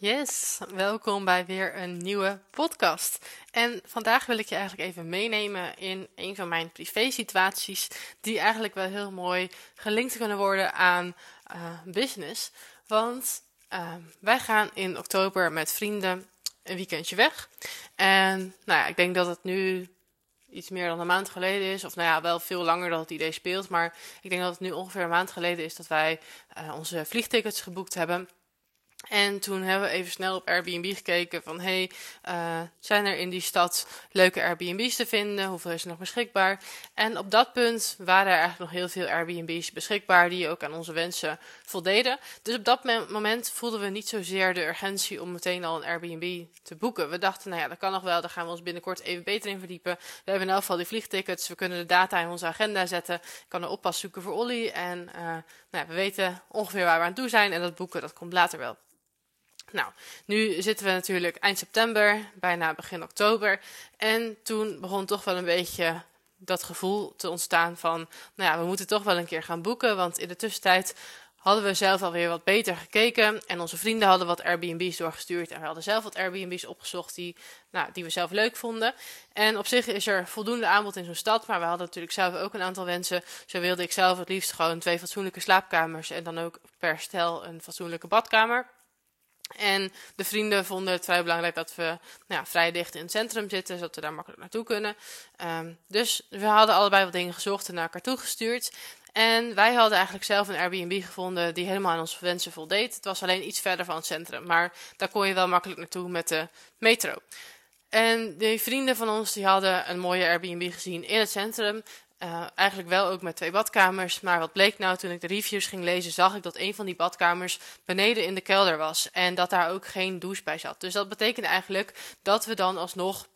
Yes, welkom bij weer een nieuwe podcast. En vandaag wil ik je eigenlijk even meenemen in een van mijn privé-situaties, die eigenlijk wel heel mooi gelinkt kunnen worden aan uh, business. Want uh, wij gaan in oktober met vrienden een weekendje weg. En nou ja, ik denk dat het nu iets meer dan een maand geleden is. Of nou ja, wel veel langer dat het idee speelt. Maar ik denk dat het nu ongeveer een maand geleden is dat wij uh, onze vliegtickets geboekt hebben. En toen hebben we even snel op Airbnb gekeken van hey, uh, zijn er in die stad leuke Airbnb's te vinden? Hoeveel is er nog beschikbaar? En op dat punt waren er eigenlijk nog heel veel Airbnb's beschikbaar die ook aan onze wensen voldeden. Dus op dat moment voelden we niet zozeer de urgentie om meteen al een Airbnb te boeken. We dachten, nou ja, dat kan nog wel, daar gaan we ons binnenkort even beter in verdiepen. We hebben in elk geval die vliegtickets, we kunnen de data in onze agenda zetten. Ik kan een oppas zoeken voor Olly en uh, nou ja, we weten ongeveer waar we aan toe zijn en dat boeken, dat komt later wel. Nou, nu zitten we natuurlijk eind september, bijna begin oktober. En toen begon toch wel een beetje dat gevoel te ontstaan van, nou ja, we moeten toch wel een keer gaan boeken. Want in de tussentijd hadden we zelf alweer wat beter gekeken. En onze vrienden hadden wat Airbnb's doorgestuurd. En we hadden zelf wat Airbnb's opgezocht die, nou, die we zelf leuk vonden. En op zich is er voldoende aanbod in zo'n stad. Maar we hadden natuurlijk zelf ook een aantal wensen. Zo wilde ik zelf het liefst gewoon twee fatsoenlijke slaapkamers. En dan ook per stel een fatsoenlijke badkamer. En de vrienden vonden het vrij belangrijk dat we nou ja, vrij dicht in het centrum zitten, zodat we daar makkelijk naartoe kunnen. Um, dus we hadden allebei wat dingen gezocht en naar elkaar toegestuurd. En wij hadden eigenlijk zelf een Airbnb gevonden die helemaal aan onze wensen voldeed. Het was alleen iets verder van het centrum, maar daar kon je wel makkelijk naartoe met de metro. En de vrienden van ons die hadden een mooie Airbnb gezien in het centrum. Uh, eigenlijk wel ook met twee badkamers. Maar wat bleek nou toen ik de reviews ging lezen, zag ik dat een van die badkamers beneden in de kelder was. En dat daar ook geen douche bij zat. Dus dat betekende eigenlijk dat we dan alsnog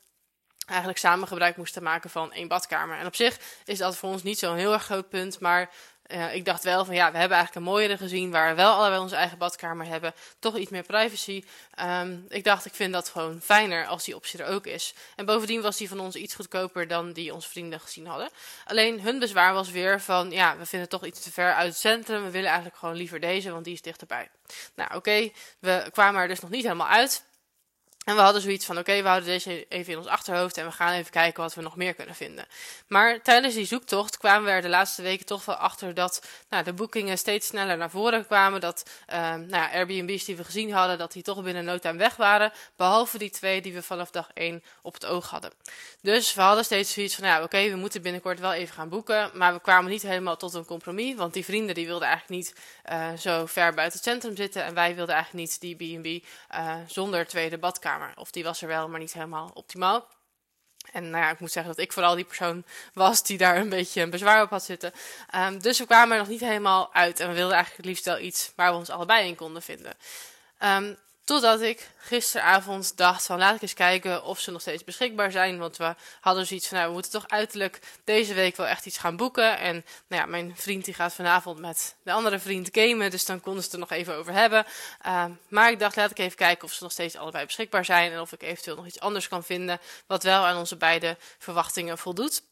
eigenlijk samen gebruik moesten maken van één badkamer. En op zich is dat voor ons niet zo'n heel erg groot punt, maar ik dacht wel van ja, we hebben eigenlijk een mooiere gezien waar we wel allebei onze eigen badkamer hebben. Toch iets meer privacy. Um, ik dacht, ik vind dat gewoon fijner als die optie er ook is. En bovendien was die van ons iets goedkoper dan die onze vrienden gezien hadden. Alleen hun bezwaar was weer van ja, we vinden het toch iets te ver uit het centrum. We willen eigenlijk gewoon liever deze, want die is dichterbij. Nou oké, we kwamen er dus nog niet helemaal uit. En we hadden zoiets van, oké, we houden deze even in ons achterhoofd en we gaan even kijken wat we nog meer kunnen vinden. Maar tijdens die zoektocht kwamen we er de laatste weken toch wel achter dat nou, de boekingen steeds sneller naar voren kwamen. Dat uh, nou Airbnb's die we gezien hadden, dat die toch binnen no time weg waren. Behalve die twee die we vanaf dag één op het oog hadden. Dus we hadden steeds zoiets van, ja, oké, we moeten binnenkort wel even gaan boeken. Maar we kwamen niet helemaal tot een compromis, want die vrienden die wilden eigenlijk niet uh, zo ver buiten het centrum zitten. En wij wilden eigenlijk niet die B&B uh, zonder tweede badkamer. Of die was er wel, maar niet helemaal optimaal. En nou ja, ik moet zeggen dat ik vooral die persoon was die daar een beetje een bezwaar op had zitten. Um, dus we kwamen er nog niet helemaal uit. En we wilden eigenlijk het liefst wel iets waar we ons allebei in konden vinden. Um, Totdat ik gisteravond dacht van laat ik eens kijken of ze nog steeds beschikbaar zijn. Want we hadden zoiets van nou we moeten toch uiterlijk deze week wel echt iets gaan boeken. En nou ja, mijn vriend die gaat vanavond met de andere vriend gamen. Dus dan konden ze het er nog even over hebben. Uh, maar ik dacht laat ik even kijken of ze nog steeds allebei beschikbaar zijn. En of ik eventueel nog iets anders kan vinden wat wel aan onze beide verwachtingen voldoet.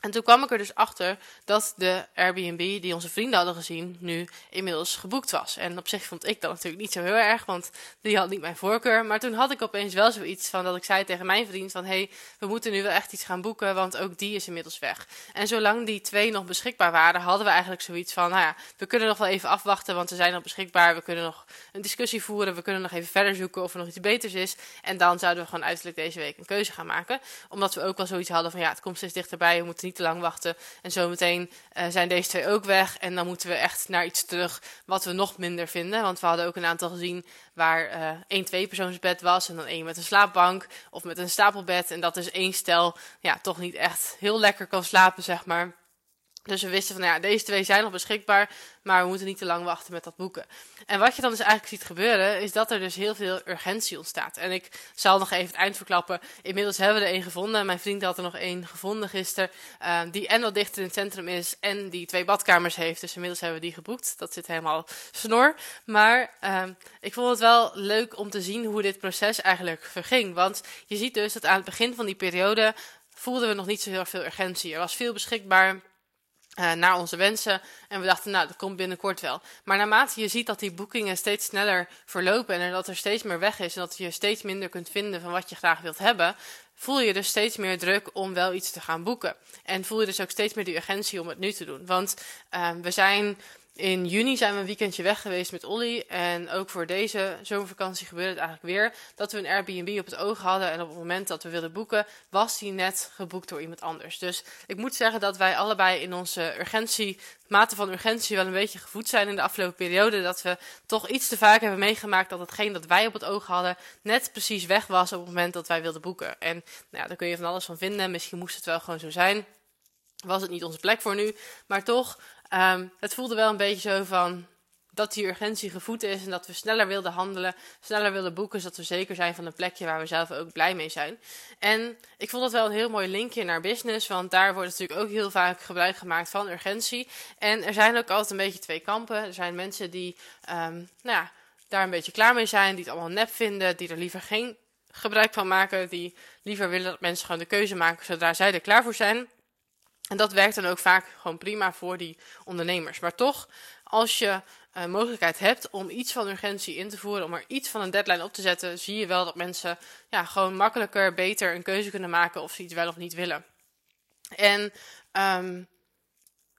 En toen kwam ik er dus achter dat de Airbnb die onze vrienden hadden gezien nu inmiddels geboekt was. En op zich vond ik dat natuurlijk niet zo heel erg, want die had niet mijn voorkeur. Maar toen had ik opeens wel zoiets van dat ik zei tegen mijn vriend van hé, hey, we moeten nu wel echt iets gaan boeken, want ook die is inmiddels weg. En zolang die twee nog beschikbaar waren, hadden we eigenlijk zoiets van nou ja, we kunnen nog wel even afwachten, want ze zijn nog beschikbaar. We kunnen nog een discussie voeren, we kunnen nog even verder zoeken of er nog iets beters is. En dan zouden we gewoon uiterlijk deze week een keuze gaan maken. Omdat we ook wel zoiets hadden van ja, het komt steeds dichterbij, we moeten niet te lang wachten. En zometeen uh, zijn deze twee ook weg. En dan moeten we echt naar iets terug wat we nog minder vinden. Want we hadden ook een aantal gezien waar uh, één tweepersoonsbed was. En dan één met een slaapbank of met een stapelbed. En dat is één stel ja, toch niet echt heel lekker kan slapen, zeg maar. Dus we wisten van, nou ja, deze twee zijn nog beschikbaar, maar we moeten niet te lang wachten met dat boeken. En wat je dan dus eigenlijk ziet gebeuren, is dat er dus heel veel urgentie ontstaat. En ik zal nog even het eind verklappen. Inmiddels hebben we er één gevonden. Mijn vriend had er nog één gevonden gisteren, uh, die en wat dichter in het centrum is en die twee badkamers heeft. Dus inmiddels hebben we die geboekt. Dat zit helemaal snor. Maar uh, ik vond het wel leuk om te zien hoe dit proces eigenlijk verging. Want je ziet dus dat aan het begin van die periode voelden we nog niet zo heel veel urgentie. Er was veel beschikbaar. Uh, naar onze wensen. En we dachten, nou, dat komt binnenkort wel. Maar naarmate je ziet dat die boekingen steeds sneller verlopen en dat er steeds meer weg is en dat je steeds minder kunt vinden van wat je graag wilt hebben, voel je dus steeds meer druk om wel iets te gaan boeken. En voel je dus ook steeds meer die urgentie om het nu te doen. Want uh, we zijn in juni zijn we een weekendje weg geweest met Olly. En ook voor deze zomervakantie gebeurde het eigenlijk weer. Dat we een Airbnb op het oog hadden. En op het moment dat we wilden boeken, was die net geboekt door iemand anders. Dus ik moet zeggen dat wij allebei in onze urgentie, mate van urgentie wel een beetje gevoed zijn in de afgelopen periode. Dat we toch iets te vaak hebben meegemaakt dat hetgeen dat wij op het oog hadden, net precies weg was op het moment dat wij wilden boeken. En nou ja, daar kun je van alles van vinden. Misschien moest het wel gewoon zo zijn. Was het niet onze plek voor nu. Maar toch Um, het voelde wel een beetje zo van dat die urgentie gevoed is en dat we sneller wilden handelen, sneller wilden boeken, zodat we zeker zijn van een plekje waar we zelf ook blij mee zijn. En ik vond dat wel een heel mooi linkje naar business, want daar wordt natuurlijk ook heel vaak gebruik gemaakt van urgentie. En er zijn ook altijd een beetje twee kampen. Er zijn mensen die um, nou ja, daar een beetje klaar mee zijn, die het allemaal nep vinden, die er liever geen gebruik van maken, die liever willen dat mensen gewoon de keuze maken zodra zij er klaar voor zijn. En dat werkt dan ook vaak gewoon prima voor die ondernemers. Maar toch, als je uh, mogelijkheid hebt om iets van urgentie in te voeren, om er iets van een deadline op te zetten, zie je wel dat mensen ja, gewoon makkelijker, beter een keuze kunnen maken of ze iets wel of niet willen. En um,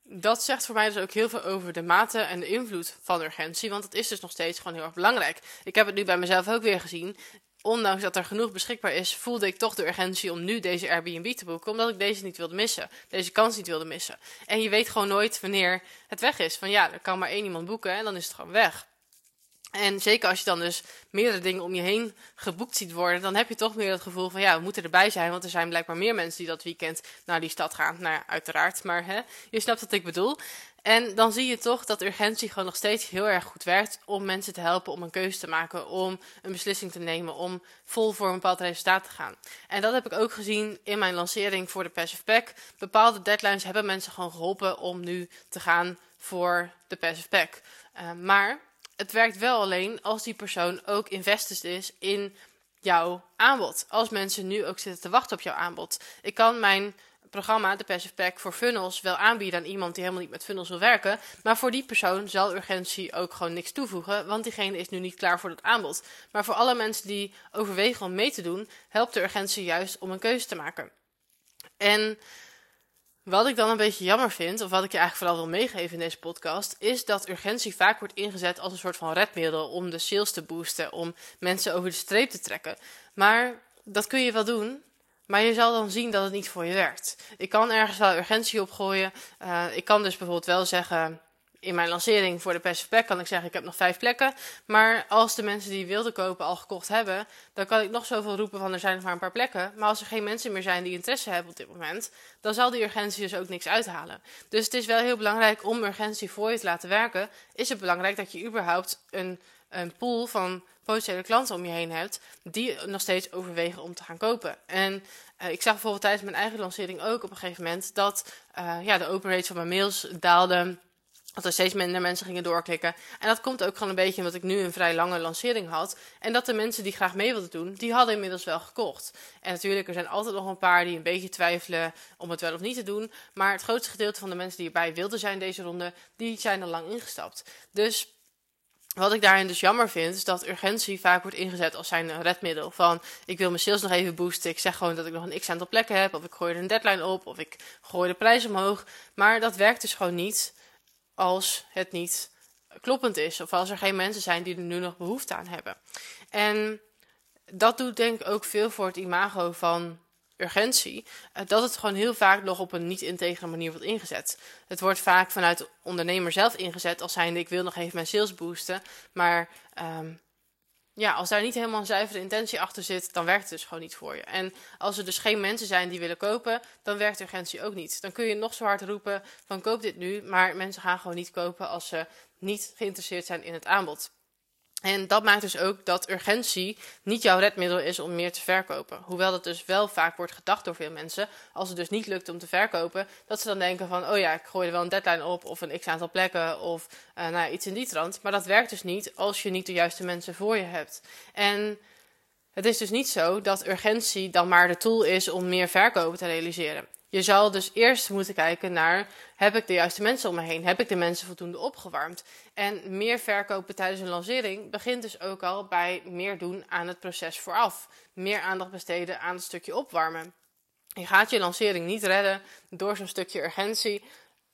dat zegt voor mij dus ook heel veel over de mate en de invloed van urgentie. Want het is dus nog steeds gewoon heel erg belangrijk. Ik heb het nu bij mezelf ook weer gezien ondanks dat er genoeg beschikbaar is, voelde ik toch de urgentie om nu deze Airbnb te boeken. Omdat ik deze niet wilde missen. Deze kans niet wilde missen. En je weet gewoon nooit wanneer het weg is. Van ja, er kan maar één iemand boeken en dan is het gewoon weg. En zeker als je dan dus meerdere dingen om je heen geboekt ziet worden, dan heb je toch meer het gevoel van ja, we moeten erbij zijn, want er zijn blijkbaar meer mensen die dat weekend naar die stad gaan. Nou uiteraard, maar hè, je snapt wat ik bedoel. En dan zie je toch dat urgentie gewoon nog steeds heel erg goed werkt om mensen te helpen om een keuze te maken, om een beslissing te nemen, om vol voor een bepaald resultaat te gaan. En dat heb ik ook gezien in mijn lancering voor de Passive Pack. Bepaalde deadlines hebben mensen gewoon geholpen om nu te gaan voor de Passive Pack. Uh, maar het werkt wel alleen als die persoon ook invested is in jouw aanbod. Als mensen nu ook zitten te wachten op jouw aanbod. Ik kan mijn programma, de Passive Pack voor funnels, wel aanbieden aan iemand die helemaal niet met funnels wil werken. Maar voor die persoon zal urgentie ook gewoon niks toevoegen, want diegene is nu niet klaar voor dat aanbod. Maar voor alle mensen die overwegen om mee te doen, helpt de urgentie juist om een keuze te maken. En wat ik dan een beetje jammer vind, of wat ik je eigenlijk vooral wil meegeven in deze podcast, is dat urgentie vaak wordt ingezet als een soort van redmiddel om de sales te boosten, om mensen over de streep te trekken. Maar dat kun je wel doen, maar je zal dan zien dat het niet voor je werkt. Ik kan ergens wel urgentie opgooien. Uh, ik kan dus bijvoorbeeld wel zeggen, in mijn lancering voor de Passive Pack kan ik zeggen, ik heb nog vijf plekken. Maar als de mensen die wilden kopen al gekocht hebben, dan kan ik nog zoveel roepen van er zijn nog maar een paar plekken. Maar als er geen mensen meer zijn die interesse hebben op dit moment, dan zal die urgentie dus ook niks uithalen. Dus het is wel heel belangrijk om urgentie voor je te laten werken. Is het belangrijk dat je überhaupt een, een pool van potentiële klanten om je heen hebt, die nog steeds overwegen om te gaan kopen. En uh, ik zag bijvoorbeeld tijdens mijn eigen lancering ook op een gegeven moment dat uh, ja, de open rate van mijn mails daalde. Dat er steeds minder mensen gingen doorklikken. En dat komt ook gewoon een beetje omdat ik nu een vrij lange lancering had. En dat de mensen die graag mee wilden doen, die hadden inmiddels wel gekocht. En natuurlijk, er zijn altijd nog een paar die een beetje twijfelen om het wel of niet te doen. Maar het grootste gedeelte van de mensen die erbij wilden zijn deze ronde, die zijn al lang ingestapt. Dus wat ik daarin dus jammer vind, is dat urgentie vaak wordt ingezet als zijn redmiddel. Van ik wil mijn sales nog even boosten. Ik zeg gewoon dat ik nog een x aantal plekken heb. Of ik gooi er een deadline op. Of ik gooi de prijs omhoog. Maar dat werkt dus gewoon niet als het niet kloppend is. Of als er geen mensen zijn die er nu nog behoefte aan hebben. En dat doet denk ik ook veel voor het imago van urgentie, eh, dat het gewoon heel vaak nog op een niet-integere manier wordt ingezet. Het wordt vaak vanuit de ondernemer zelf ingezet als zijnde ik wil nog even mijn sales boosten, maar um, ja, als daar niet helemaal een zuivere intentie achter zit, dan werkt het dus gewoon niet voor je. En als er dus geen mensen zijn die willen kopen, dan werkt urgentie ook niet. Dan kun je nog zo hard roepen van koop dit nu, maar mensen gaan gewoon niet kopen als ze niet geïnteresseerd zijn in het aanbod. En dat maakt dus ook dat urgentie niet jouw redmiddel is om meer te verkopen. Hoewel dat dus wel vaak wordt gedacht door veel mensen. Als het dus niet lukt om te verkopen, dat ze dan denken van, oh ja, ik gooi er wel een deadline op of een x aantal plekken of uh, nou ja, iets in die trant. Maar dat werkt dus niet als je niet de juiste mensen voor je hebt. En het is dus niet zo dat urgentie dan maar de tool is om meer verkopen te realiseren. Je zal dus eerst moeten kijken naar: heb ik de juiste mensen om me heen? Heb ik de mensen voldoende opgewarmd? En meer verkopen tijdens een lancering begint dus ook al bij meer doen aan het proces vooraf. Meer aandacht besteden aan het stukje opwarmen. Je gaat je lancering niet redden door zo'n stukje urgentie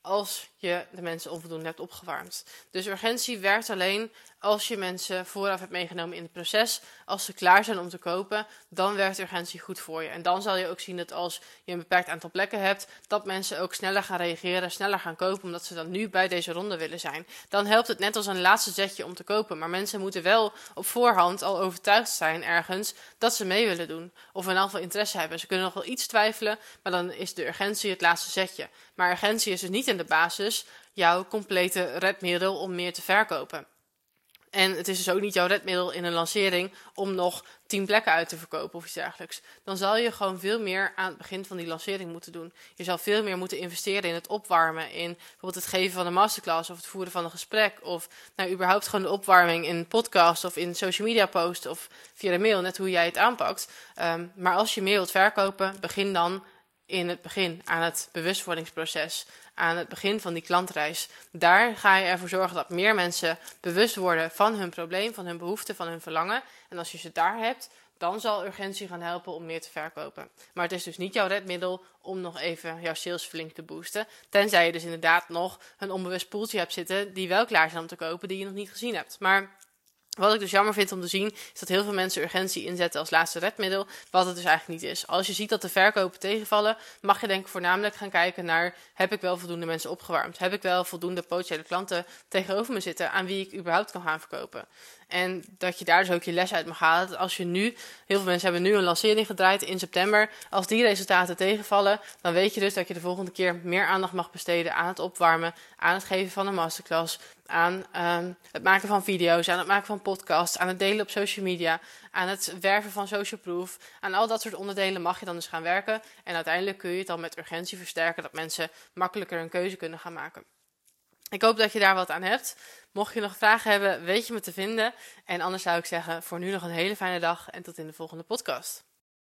als je de mensen onvoldoende hebt opgewarmd. Dus urgentie werkt alleen als je mensen vooraf hebt meegenomen in het proces. Als ze klaar zijn om te kopen, dan werkt urgentie goed voor je. En dan zal je ook zien dat als je een beperkt aantal plekken hebt, dat mensen ook sneller gaan reageren, sneller gaan kopen, omdat ze dan nu bij deze ronde willen zijn. Dan helpt het net als een laatste zetje om te kopen. Maar mensen moeten wel op voorhand al overtuigd zijn ergens dat ze mee willen doen. Of in elk geval interesse hebben. Ze kunnen nog wel iets twijfelen, maar dan is de urgentie het laatste zetje. Maar urgentie is dus niet in de basis jouw complete redmiddel om meer te verkopen. En het is dus ook niet jouw redmiddel in een lancering om nog tien plekken uit te verkopen of iets dergelijks. Dan zal je gewoon veel meer aan het begin van die lancering moeten doen. Je zal veel meer moeten investeren in het opwarmen, in bijvoorbeeld het geven van een masterclass of het voeren van een gesprek. Of nou, überhaupt gewoon de opwarming in podcast of in social media posts of via de mail, net hoe jij het aanpakt. Ehm, maar als je meer wilt verkopen, begin dan in het begin aan het bewustwordingsproces aan het begin van die klantreis. Daar ga je ervoor zorgen dat meer mensen bewust worden van hun probleem, van hun behoefte, van hun verlangen. En als je ze daar hebt, dan zal urgentie gaan helpen om meer te verkopen. Maar het is dus niet jouw redmiddel om nog even jouw sales flink te boosten. Tenzij je dus inderdaad nog een onbewust poeltje hebt zitten die wel klaar zijn om te kopen, die je nog niet gezien hebt. Maar wat ik dus jammer vind om te zien, is dat heel veel mensen urgentie inzetten als laatste redmiddel, wat het dus eigenlijk niet is. Als je ziet dat de verkopen tegenvallen, mag je denk ik voornamelijk gaan kijken naar, heb ik wel voldoende mensen opgewarmd? Heb ik wel voldoende potentiële klanten tegenover me zitten aan wie ik überhaupt kan gaan verkopen? En dat je daar dus ook je les uit mag halen. als je nu, heel veel mensen hebben nu een lancering gedraaid in september. Als die resultaten tegenvallen, dan weet je dus dat je de volgende keer meer aandacht mag besteden aan het opwarmen, aan het geven van een masterclass, aan um, het maken van video's, aan het maken van podcasts, aan het delen op social media, aan het werven van social proof. Aan al dat soort onderdelen mag je dan dus gaan werken. En uiteindelijk kun je het dan met urgentie versterken dat mensen makkelijker een keuze kunnen gaan maken. Ik hoop dat je daar wat aan hebt. Mocht je nog vragen hebben, weet je me te vinden. En anders zou ik zeggen, voor nu nog een hele fijne dag en tot in de volgende podcast.